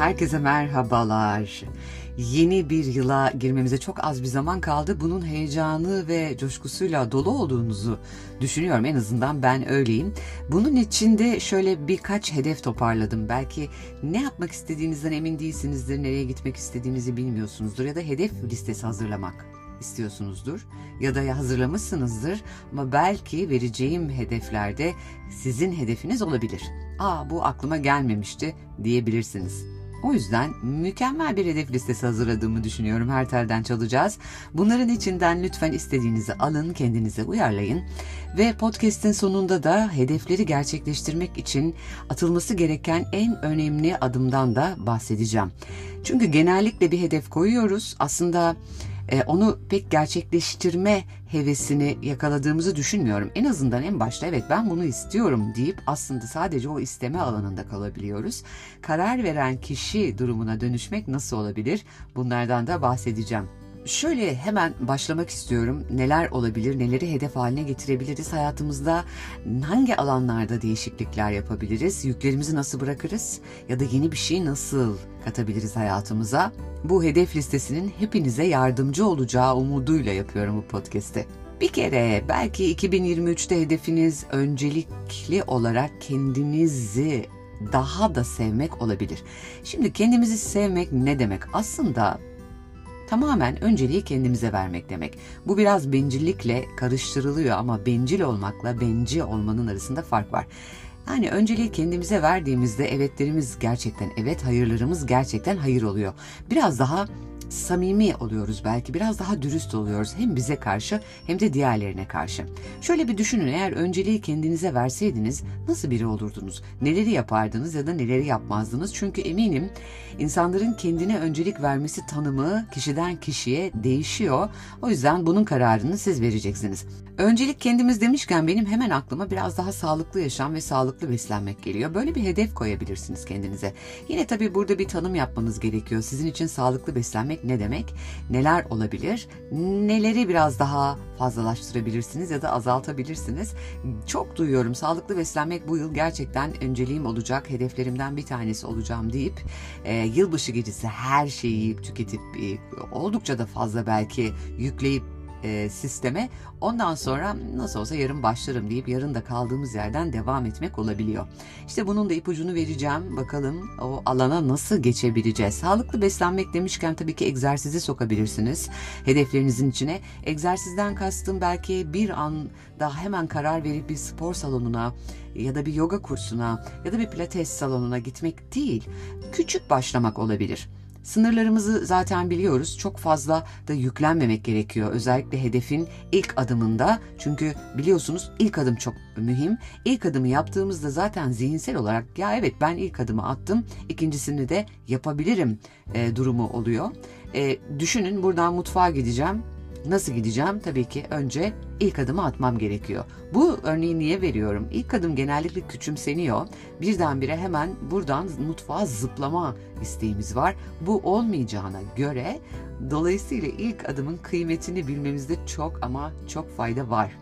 Herkese merhabalar. Yeni bir yıla girmemize çok az bir zaman kaldı. Bunun heyecanı ve coşkusuyla dolu olduğunuzu düşünüyorum. En azından ben öyleyim. Bunun için de şöyle birkaç hedef toparladım. Belki ne yapmak istediğinizden emin değilsinizdir, nereye gitmek istediğinizi bilmiyorsunuzdur ya da hedef listesi hazırlamak istiyorsunuzdur ya da hazırlamışsınızdır ama belki vereceğim hedeflerde sizin hedefiniz olabilir. Aa bu aklıma gelmemişti diyebilirsiniz. O yüzden mükemmel bir hedef listesi hazırladığımı düşünüyorum. Her telden çalacağız. Bunların içinden lütfen istediğinizi alın, kendinize uyarlayın. Ve podcast'in sonunda da hedefleri gerçekleştirmek için atılması gereken en önemli adımdan da bahsedeceğim. Çünkü genellikle bir hedef koyuyoruz. Aslında e, onu pek gerçekleştirme hevesini yakaladığımızı düşünmüyorum. En azından en başta evet ben bunu istiyorum deyip aslında sadece o isteme alanında kalabiliyoruz. Karar veren kişi durumuna dönüşmek nasıl olabilir? Bunlardan da bahsedeceğim. Şöyle hemen başlamak istiyorum. Neler olabilir, neleri hedef haline getirebiliriz hayatımızda? Hangi alanlarda değişiklikler yapabiliriz? Yüklerimizi nasıl bırakırız? Ya da yeni bir şey nasıl katabiliriz hayatımıza? Bu hedef listesinin hepinize yardımcı olacağı umuduyla yapıyorum bu podcast'i. Bir kere belki 2023'te hedefiniz öncelikli olarak kendinizi daha da sevmek olabilir. Şimdi kendimizi sevmek ne demek? Aslında tamamen önceliği kendimize vermek demek. Bu biraz bencillikle karıştırılıyor ama bencil olmakla benci olmanın arasında fark var. Yani önceliği kendimize verdiğimizde evetlerimiz gerçekten evet, hayırlarımız gerçekten hayır oluyor. Biraz daha samimi oluyoruz belki biraz daha dürüst oluyoruz hem bize karşı hem de diğerlerine karşı. Şöyle bir düşünün eğer önceliği kendinize verseydiniz nasıl biri olurdunuz? Neleri yapardınız ya da neleri yapmazdınız? Çünkü eminim insanların kendine öncelik vermesi tanımı kişiden kişiye değişiyor. O yüzden bunun kararını siz vereceksiniz. Öncelik kendimiz demişken benim hemen aklıma biraz daha sağlıklı yaşam ve sağlıklı beslenmek geliyor. Böyle bir hedef koyabilirsiniz kendinize. Yine tabii burada bir tanım yapmanız gerekiyor. Sizin için sağlıklı beslenmek ne demek? Neler olabilir? Neleri biraz daha fazlalaştırabilirsiniz ya da azaltabilirsiniz? Çok duyuyorum sağlıklı beslenmek bu yıl gerçekten önceliğim olacak, hedeflerimden bir tanesi olacağım deyip e, yılbaşı gecesi her şeyi yiyip tüketip e, oldukça da fazla belki yükleyip e, sisteme ondan sonra nasıl olsa yarın başlarım deyip yarın da kaldığımız yerden devam etmek olabiliyor. İşte bunun da ipucunu vereceğim. Bakalım o alana nasıl geçebileceğiz. Sağlıklı beslenmek demişken tabii ki egzersizi sokabilirsiniz hedeflerinizin içine. Egzersizden kastım belki bir anda hemen karar verip bir spor salonuna ya da bir yoga kursuna ya da bir pilates salonuna gitmek değil. Küçük başlamak olabilir. Sınırlarımızı zaten biliyoruz. Çok fazla da yüklenmemek gerekiyor. Özellikle hedefin ilk adımında. Çünkü biliyorsunuz ilk adım çok mühim. İlk adımı yaptığımızda zaten zihinsel olarak ya evet ben ilk adımı attım. ikincisini de yapabilirim e, durumu oluyor. E, düşünün buradan mutfağa gideceğim Nasıl gideceğim? Tabii ki önce ilk adımı atmam gerekiyor. Bu örneği niye veriyorum? İlk adım genellikle küçümseniyor. Birdenbire hemen buradan mutfağa zıplama isteğimiz var. Bu olmayacağına göre dolayısıyla ilk adımın kıymetini bilmemizde çok ama çok fayda var.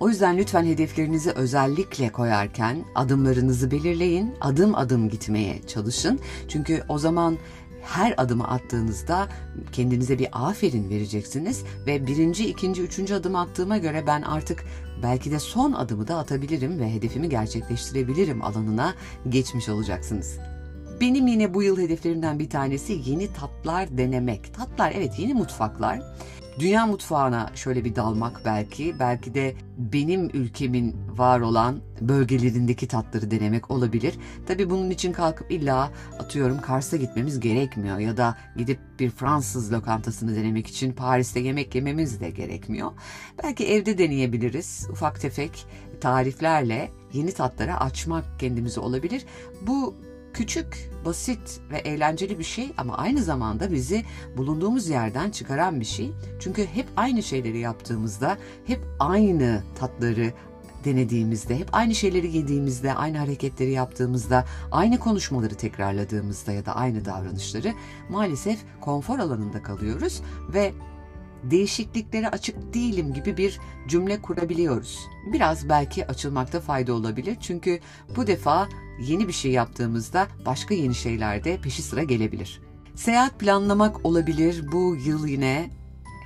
O yüzden lütfen hedeflerinizi özellikle koyarken adımlarınızı belirleyin, adım adım gitmeye çalışın. Çünkü o zaman her adımı attığınızda kendinize bir aferin vereceksiniz ve birinci, ikinci, üçüncü adım attığıma göre ben artık belki de son adımı da atabilirim ve hedefimi gerçekleştirebilirim alanına geçmiş olacaksınız. Benim yine bu yıl hedeflerimden bir tanesi yeni tatlar denemek. Tatlar evet yeni mutfaklar dünya mutfağına şöyle bir dalmak belki, belki de benim ülkemin var olan bölgelerindeki tatları denemek olabilir. Tabii bunun için kalkıp illa atıyorum Kars'a gitmemiz gerekmiyor ya da gidip bir Fransız lokantasını denemek için Paris'te yemek yememiz de gerekmiyor. Belki evde deneyebiliriz ufak tefek tariflerle yeni tatlara açmak kendimizi olabilir. Bu küçük, basit ve eğlenceli bir şey ama aynı zamanda bizi bulunduğumuz yerden çıkaran bir şey. Çünkü hep aynı şeyleri yaptığımızda, hep aynı tatları denediğimizde, hep aynı şeyleri yediğimizde, aynı hareketleri yaptığımızda, aynı konuşmaları tekrarladığımızda ya da aynı davranışları maalesef konfor alanında kalıyoruz ve değişikliklere açık değilim gibi bir cümle kurabiliyoruz. Biraz belki açılmakta fayda olabilir çünkü bu defa yeni bir şey yaptığımızda başka yeni şeyler de peşi sıra gelebilir. Seyahat planlamak olabilir. Bu yıl yine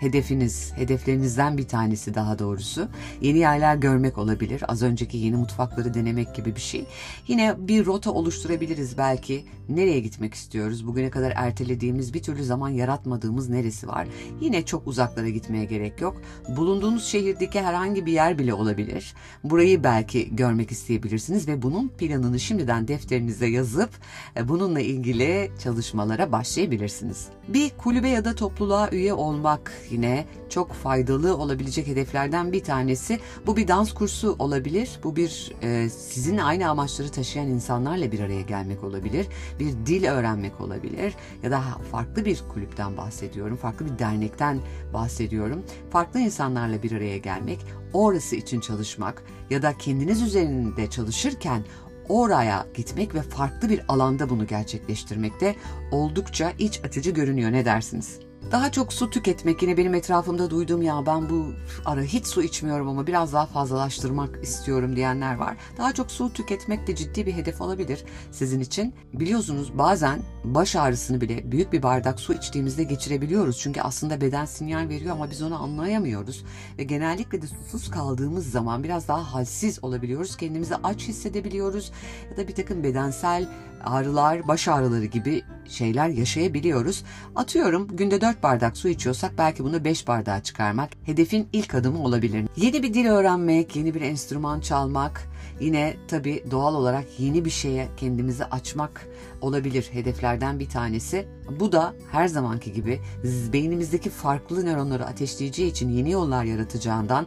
hedefiniz, hedeflerinizden bir tanesi daha doğrusu. Yeni yerler görmek olabilir. Az önceki yeni mutfakları denemek gibi bir şey. Yine bir rota oluşturabiliriz belki. Nereye gitmek istiyoruz? Bugüne kadar ertelediğimiz, bir türlü zaman yaratmadığımız neresi var? Yine çok uzaklara gitmeye gerek yok. Bulunduğunuz şehirdeki herhangi bir yer bile olabilir. Burayı belki görmek isteyebilirsiniz ve bunun planını şimdiden defterinize yazıp e, bununla ilgili çalışmalara başlayabilirsiniz. Bir kulübe ya da topluluğa üye olmak yine çok faydalı olabilecek hedeflerden bir tanesi. Bu bir dans kursu olabilir. Bu bir e, sizin aynı amaçları taşıyan insanlarla bir araya gelmek olabilir. Bir dil öğrenmek olabilir. Ya da farklı bir kulüpten bahsediyorum. Farklı bir dernekten bahsediyorum. Farklı insanlarla bir araya gelmek, orası için çalışmak ya da kendiniz üzerinde çalışırken oraya gitmek ve farklı bir alanda bunu gerçekleştirmek de oldukça iç açıcı görünüyor ne dersiniz? Daha çok su tüketmek yine benim etrafımda duyduğum ya ben bu ara hiç su içmiyorum ama biraz daha fazlalaştırmak istiyorum diyenler var. Daha çok su tüketmek de ciddi bir hedef olabilir sizin için. Biliyorsunuz bazen baş ağrısını bile büyük bir bardak su içtiğimizde geçirebiliyoruz. Çünkü aslında beden sinyal veriyor ama biz onu anlayamıyoruz. Ve genellikle de susuz kaldığımız zaman biraz daha halsiz olabiliyoruz. Kendimizi aç hissedebiliyoruz ya da bir takım bedensel ağrılar, baş ağrıları gibi şeyler yaşayabiliyoruz. Atıyorum günde 4 bardak su içiyorsak belki bunu 5 bardağa çıkarmak hedefin ilk adımı olabilir. Yeni bir dil öğrenmek, yeni bir enstrüman çalmak, yine tabii doğal olarak yeni bir şeye kendimizi açmak olabilir hedeflerden bir tanesi. Bu da her zamanki gibi beynimizdeki farklı nöronları ateşleyeceği için yeni yollar yaratacağından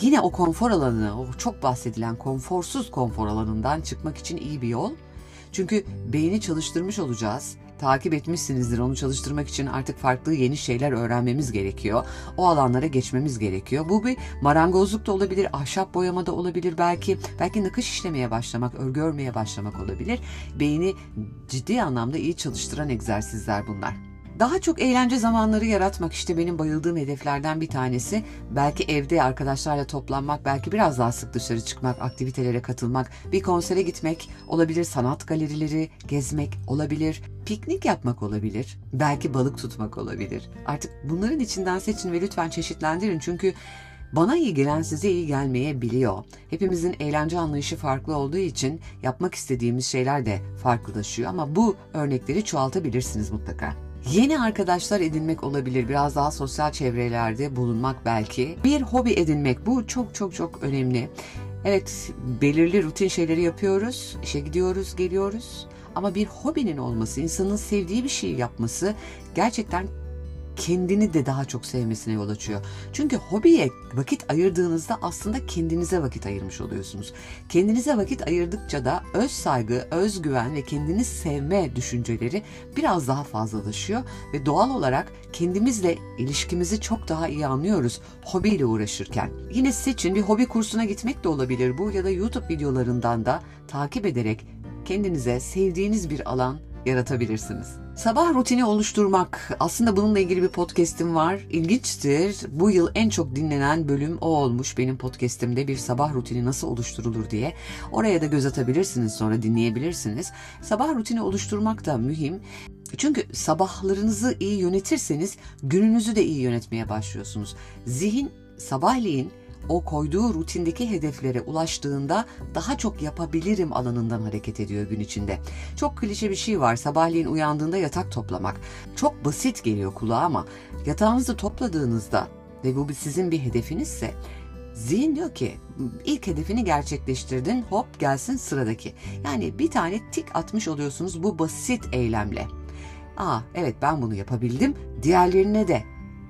yine o konfor alanı, o çok bahsedilen konforsuz konfor alanından çıkmak için iyi bir yol. Çünkü beyni çalıştırmış olacağız. Takip etmişsinizdir onu çalıştırmak için artık farklı yeni şeyler öğrenmemiz gerekiyor. O alanlara geçmemiz gerekiyor. Bu bir marangozluk da olabilir, ahşap boyama da olabilir belki. Belki nakış işlemeye başlamak, örgü örmeye başlamak olabilir. Beyni ciddi anlamda iyi çalıştıran egzersizler bunlar. Daha çok eğlence zamanları yaratmak işte benim bayıldığım hedeflerden bir tanesi. Belki evde arkadaşlarla toplanmak, belki biraz daha sık dışarı çıkmak, aktivitelere katılmak, bir konsere gitmek olabilir, sanat galerileri gezmek olabilir, piknik yapmak olabilir, belki balık tutmak olabilir. Artık bunların içinden seçin ve lütfen çeşitlendirin çünkü bana iyi gelen size iyi gelmeyebiliyor. Hepimizin eğlence anlayışı farklı olduğu için yapmak istediğimiz şeyler de farklılaşıyor ama bu örnekleri çoğaltabilirsiniz mutlaka. Yeni arkadaşlar edinmek olabilir. Biraz daha sosyal çevrelerde bulunmak belki. Bir hobi edinmek bu çok çok çok önemli. Evet belirli rutin şeyleri yapıyoruz. İşe gidiyoruz, geliyoruz. Ama bir hobinin olması, insanın sevdiği bir şey yapması gerçekten kendini de daha çok sevmesine yol açıyor. Çünkü hobiye vakit ayırdığınızda aslında kendinize vakit ayırmış oluyorsunuz. Kendinize vakit ayırdıkça da öz saygı, özgüven ve kendini sevme düşünceleri biraz daha fazlalaşıyor ve doğal olarak kendimizle ilişkimizi çok daha iyi anlıyoruz hobiyle uğraşırken. Yine seçin bir hobi kursuna gitmek de olabilir bu ya da YouTube videolarından da takip ederek kendinize sevdiğiniz bir alan yaratabilirsiniz. Sabah rutini oluşturmak. Aslında bununla ilgili bir podcast'im var. İlginçtir. Bu yıl en çok dinlenen bölüm o olmuş benim podcast'imde bir sabah rutini nasıl oluşturulur diye. Oraya da göz atabilirsiniz sonra dinleyebilirsiniz. Sabah rutini oluşturmak da mühim. Çünkü sabahlarınızı iyi yönetirseniz gününüzü de iyi yönetmeye başlıyorsunuz. Zihin sabahleyin o koyduğu rutindeki hedeflere ulaştığında daha çok yapabilirim alanından hareket ediyor gün içinde. Çok klişe bir şey var sabahleyin uyandığında yatak toplamak. Çok basit geliyor kulağa ama yatağınızı topladığınızda ve bu sizin bir hedefinizse Zihin diyor ki ilk hedefini gerçekleştirdin hop gelsin sıradaki. Yani bir tane tik atmış oluyorsunuz bu basit eylemle. Aa evet ben bunu yapabildim diğerlerine de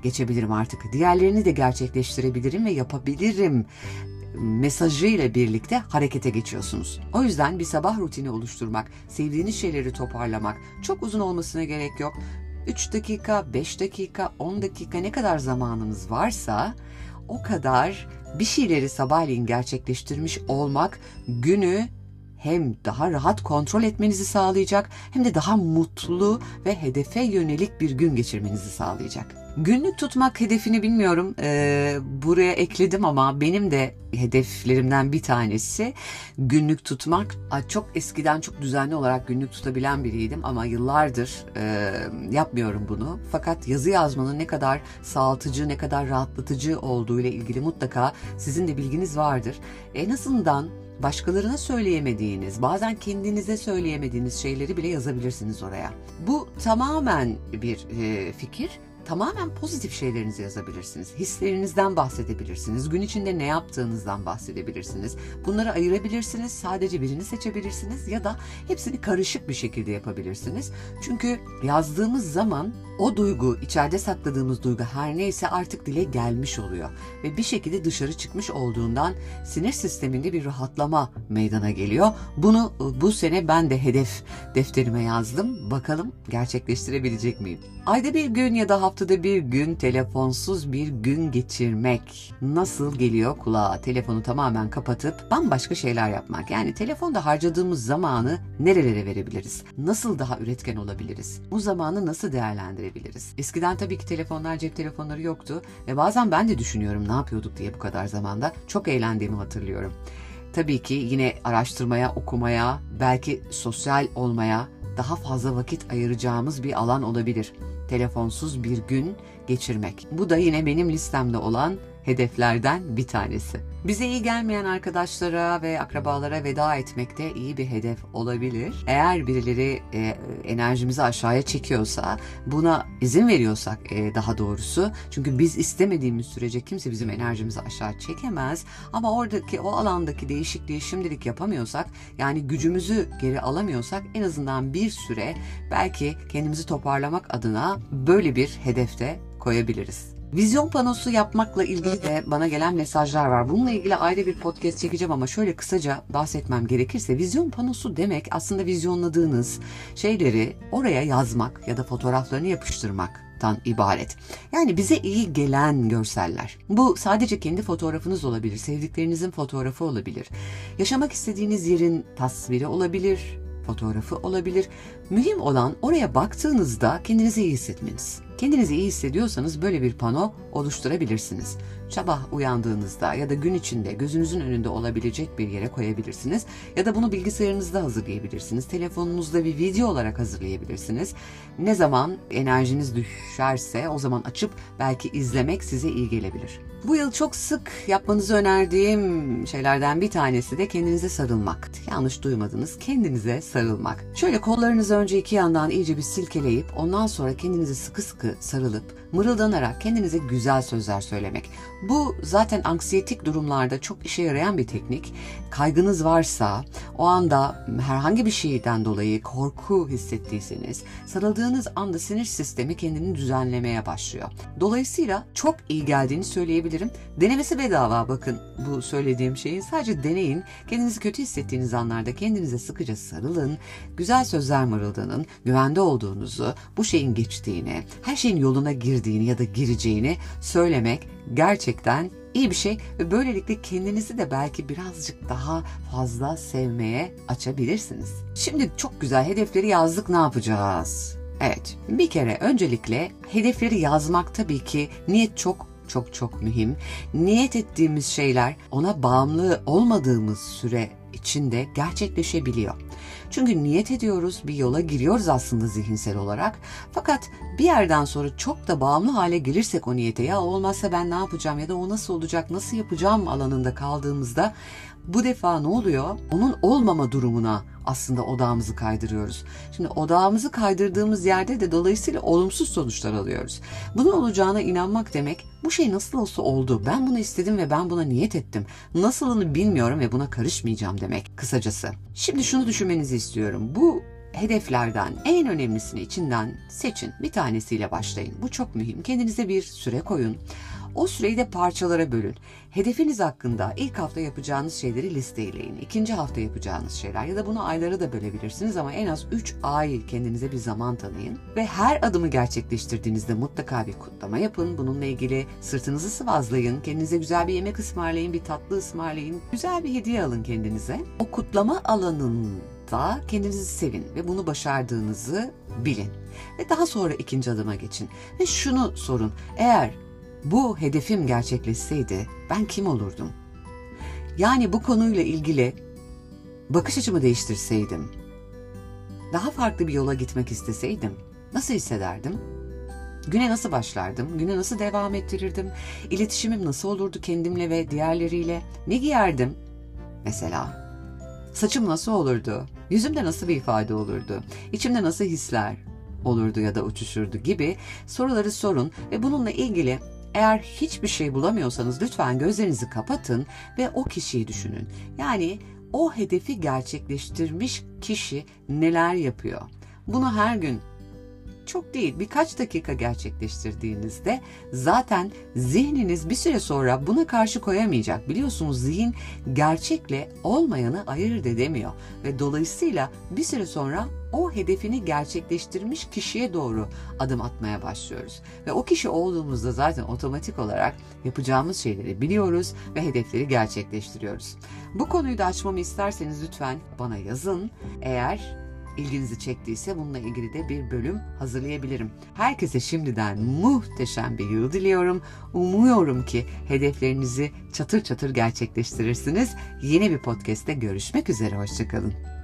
geçebilirim artık. Diğerlerini de gerçekleştirebilirim ve yapabilirim mesajıyla birlikte harekete geçiyorsunuz. O yüzden bir sabah rutini oluşturmak, sevdiğiniz şeyleri toparlamak çok uzun olmasına gerek yok. 3 dakika, 5 dakika, 10 dakika ne kadar zamanınız varsa o kadar bir şeyleri sabahleyin gerçekleştirmiş olmak günü hem daha rahat kontrol etmenizi sağlayacak hem de daha mutlu ve hedefe yönelik bir gün geçirmenizi sağlayacak. Günlük tutmak hedefini bilmiyorum. Ee, buraya ekledim ama benim de hedeflerimden bir tanesi günlük tutmak. Çok eskiden çok düzenli olarak günlük tutabilen biriydim ama yıllardır e, yapmıyorum bunu. Fakat yazı yazmanın ne kadar sağaltıcı, ne kadar rahatlatıcı olduğu ile ilgili mutlaka sizin de bilginiz vardır. En azından başkalarına söyleyemediğiniz, bazen kendinize söyleyemediğiniz şeyleri bile yazabilirsiniz oraya. Bu tamamen bir e, fikir tamamen pozitif şeylerinizi yazabilirsiniz. Hislerinizden bahsedebilirsiniz. Gün içinde ne yaptığınızdan bahsedebilirsiniz. Bunları ayırabilirsiniz. Sadece birini seçebilirsiniz ya da hepsini karışık bir şekilde yapabilirsiniz. Çünkü yazdığımız zaman o duygu, içeride sakladığımız duygu her neyse artık dile gelmiş oluyor ve bir şekilde dışarı çıkmış olduğundan sinir sisteminde bir rahatlama meydana geliyor. Bunu bu sene ben de hedef defterime yazdım. Bakalım gerçekleştirebilecek miyim? Ayda bir gün ya da haftada bir gün telefonsuz bir gün geçirmek nasıl geliyor kulağa? Telefonu tamamen kapatıp bambaşka şeyler yapmak. Yani telefonda harcadığımız zamanı nerelere verebiliriz? Nasıl daha üretken olabiliriz? Bu zamanı nasıl değerlendirebiliriz? Eskiden tabii ki telefonlar, cep telefonları yoktu ve bazen ben de düşünüyorum ne yapıyorduk diye bu kadar zamanda. Çok eğlendiğimi hatırlıyorum. Tabii ki yine araştırmaya, okumaya, belki sosyal olmaya daha fazla vakit ayıracağımız bir alan olabilir telefonsuz bir gün geçirmek. Bu da yine benim listemde olan hedeflerden bir tanesi. Bize iyi gelmeyen arkadaşlara ve akrabalara veda etmek de iyi bir hedef olabilir. Eğer birileri e, enerjimizi aşağıya çekiyorsa, buna izin veriyorsak e, daha doğrusu. Çünkü biz istemediğimiz sürece kimse bizim enerjimizi aşağı çekemez. Ama oradaki o alandaki değişikliği şimdilik yapamıyorsak, yani gücümüzü geri alamıyorsak en azından bir süre belki kendimizi toparlamak adına böyle bir hedefte koyabiliriz. Vizyon panosu yapmakla ilgili de bana gelen mesajlar var. Bununla ilgili ayrı bir podcast çekeceğim ama şöyle kısaca bahsetmem gerekirse vizyon panosu demek aslında vizyonladığınız şeyleri oraya yazmak ya da fotoğraflarını yapıştırmak ibaret. Yani bize iyi gelen görseller. Bu sadece kendi fotoğrafınız olabilir, sevdiklerinizin fotoğrafı olabilir. Yaşamak istediğiniz yerin tasviri olabilir, fotoğrafı olabilir. Mühim olan oraya baktığınızda kendinizi iyi hissetmeniz. Kendinizi iyi hissediyorsanız böyle bir pano oluşturabilirsiniz. Sabah uyandığınızda ya da gün içinde gözünüzün önünde olabilecek bir yere koyabilirsiniz. Ya da bunu bilgisayarınızda hazırlayabilirsiniz. Telefonunuzda bir video olarak hazırlayabilirsiniz. Ne zaman enerjiniz düşerse o zaman açıp belki izlemek size iyi gelebilir. Bu yıl çok sık yapmanızı önerdiğim şeylerden bir tanesi de kendinize sarılmak. Yanlış duymadınız, kendinize sarılmak. Şöyle kollarınızı önce iki yandan iyice bir silkeleyip ondan sonra kendinize sıkı sıkı sarılıp mırıldanarak kendinize güzel sözler söylemek. Bu zaten anksiyetik durumlarda çok işe yarayan bir teknik. Kaygınız varsa, o anda herhangi bir şeyden dolayı korku hissettiyseniz, sarıldığınız anda sinir sistemi kendini düzenlemeye başlıyor. Dolayısıyla çok iyi geldiğini söyleyebilirim. Denemesi bedava bakın bu söylediğim şeyin. Sadece deneyin. Kendinizi kötü hissettiğiniz anlarda kendinize sıkıca sarılın. Güzel sözler mırıldanın. Güvende olduğunuzu, bu şeyin geçtiğini, her şeyin yoluna girdiğini ya da gireceğini söylemek gerçekten iyi bir şey ve böylelikle kendinizi de belki birazcık daha fazla sevmeye açabilirsiniz. Şimdi çok güzel hedefleri yazdık ne yapacağız? Evet bir kere öncelikle hedefleri yazmak tabii ki niyet çok çok çok mühim. Niyet ettiğimiz şeyler ona bağımlı olmadığımız süre içinde gerçekleşebiliyor. Çünkü niyet ediyoruz, bir yola giriyoruz aslında zihinsel olarak. Fakat bir yerden sonra çok da bağımlı hale gelirsek o niyete ya olmazsa ben ne yapacağım ya da o nasıl olacak, nasıl yapacağım alanında kaldığımızda bu defa ne oluyor? Onun olmama durumuna aslında odağımızı kaydırıyoruz. Şimdi odağımızı kaydırdığımız yerde de dolayısıyla olumsuz sonuçlar alıyoruz. Bunun olacağına inanmak demek bu şey nasıl olsa oldu. Ben bunu istedim ve ben buna niyet ettim. Nasılını bilmiyorum ve buna karışmayacağım demek kısacası. Şimdi şunu düşünmenizi istiyorum. Bu hedeflerden en önemlisini içinden seçin. Bir tanesiyle başlayın. Bu çok mühim. Kendinize bir süre koyun. O süreyi de parçalara bölün. Hedefiniz hakkında ilk hafta yapacağınız şeyleri listeleyin. İkinci hafta yapacağınız şeyler ya da bunu aylara da bölebilirsiniz ama en az 3 ay kendinize bir zaman tanıyın. Ve her adımı gerçekleştirdiğinizde mutlaka bir kutlama yapın. Bununla ilgili sırtınızı sıvazlayın, kendinize güzel bir yemek ısmarlayın, bir tatlı ısmarlayın, güzel bir hediye alın kendinize. O kutlama alanında kendinizi sevin ve bunu başardığınızı bilin. Ve daha sonra ikinci adıma geçin. Ve şunu sorun. Eğer bu hedefim gerçekleşseydi ben kim olurdum? Yani bu konuyla ilgili bakış açımı değiştirseydim, daha farklı bir yola gitmek isteseydim nasıl hissederdim? Güne nasıl başlardım? Güne nasıl devam ettirirdim? İletişimim nasıl olurdu kendimle ve diğerleriyle? Ne giyerdim? Mesela saçım nasıl olurdu? Yüzümde nasıl bir ifade olurdu? İçimde nasıl hisler olurdu ya da uçuşurdu gibi soruları sorun ve bununla ilgili eğer hiçbir şey bulamıyorsanız lütfen gözlerinizi kapatın ve o kişiyi düşünün. Yani o hedefi gerçekleştirmiş kişi neler yapıyor? Bunu her gün çok değil birkaç dakika gerçekleştirdiğinizde zaten zihniniz bir süre sonra buna karşı koyamayacak. Biliyorsunuz zihin gerçekle olmayanı ayırt edemiyor ve dolayısıyla bir süre sonra o hedefini gerçekleştirmiş kişiye doğru adım atmaya başlıyoruz. Ve o kişi olduğumuzda zaten otomatik olarak yapacağımız şeyleri biliyoruz ve hedefleri gerçekleştiriyoruz. Bu konuyu da açmamı isterseniz lütfen bana yazın. Eğer ilginizi çektiyse bununla ilgili de bir bölüm hazırlayabilirim. Herkese şimdiden muhteşem bir yıl diliyorum. Umuyorum ki hedeflerinizi çatır çatır gerçekleştirirsiniz. Yeni bir podcast'te görüşmek üzere. Hoşçakalın.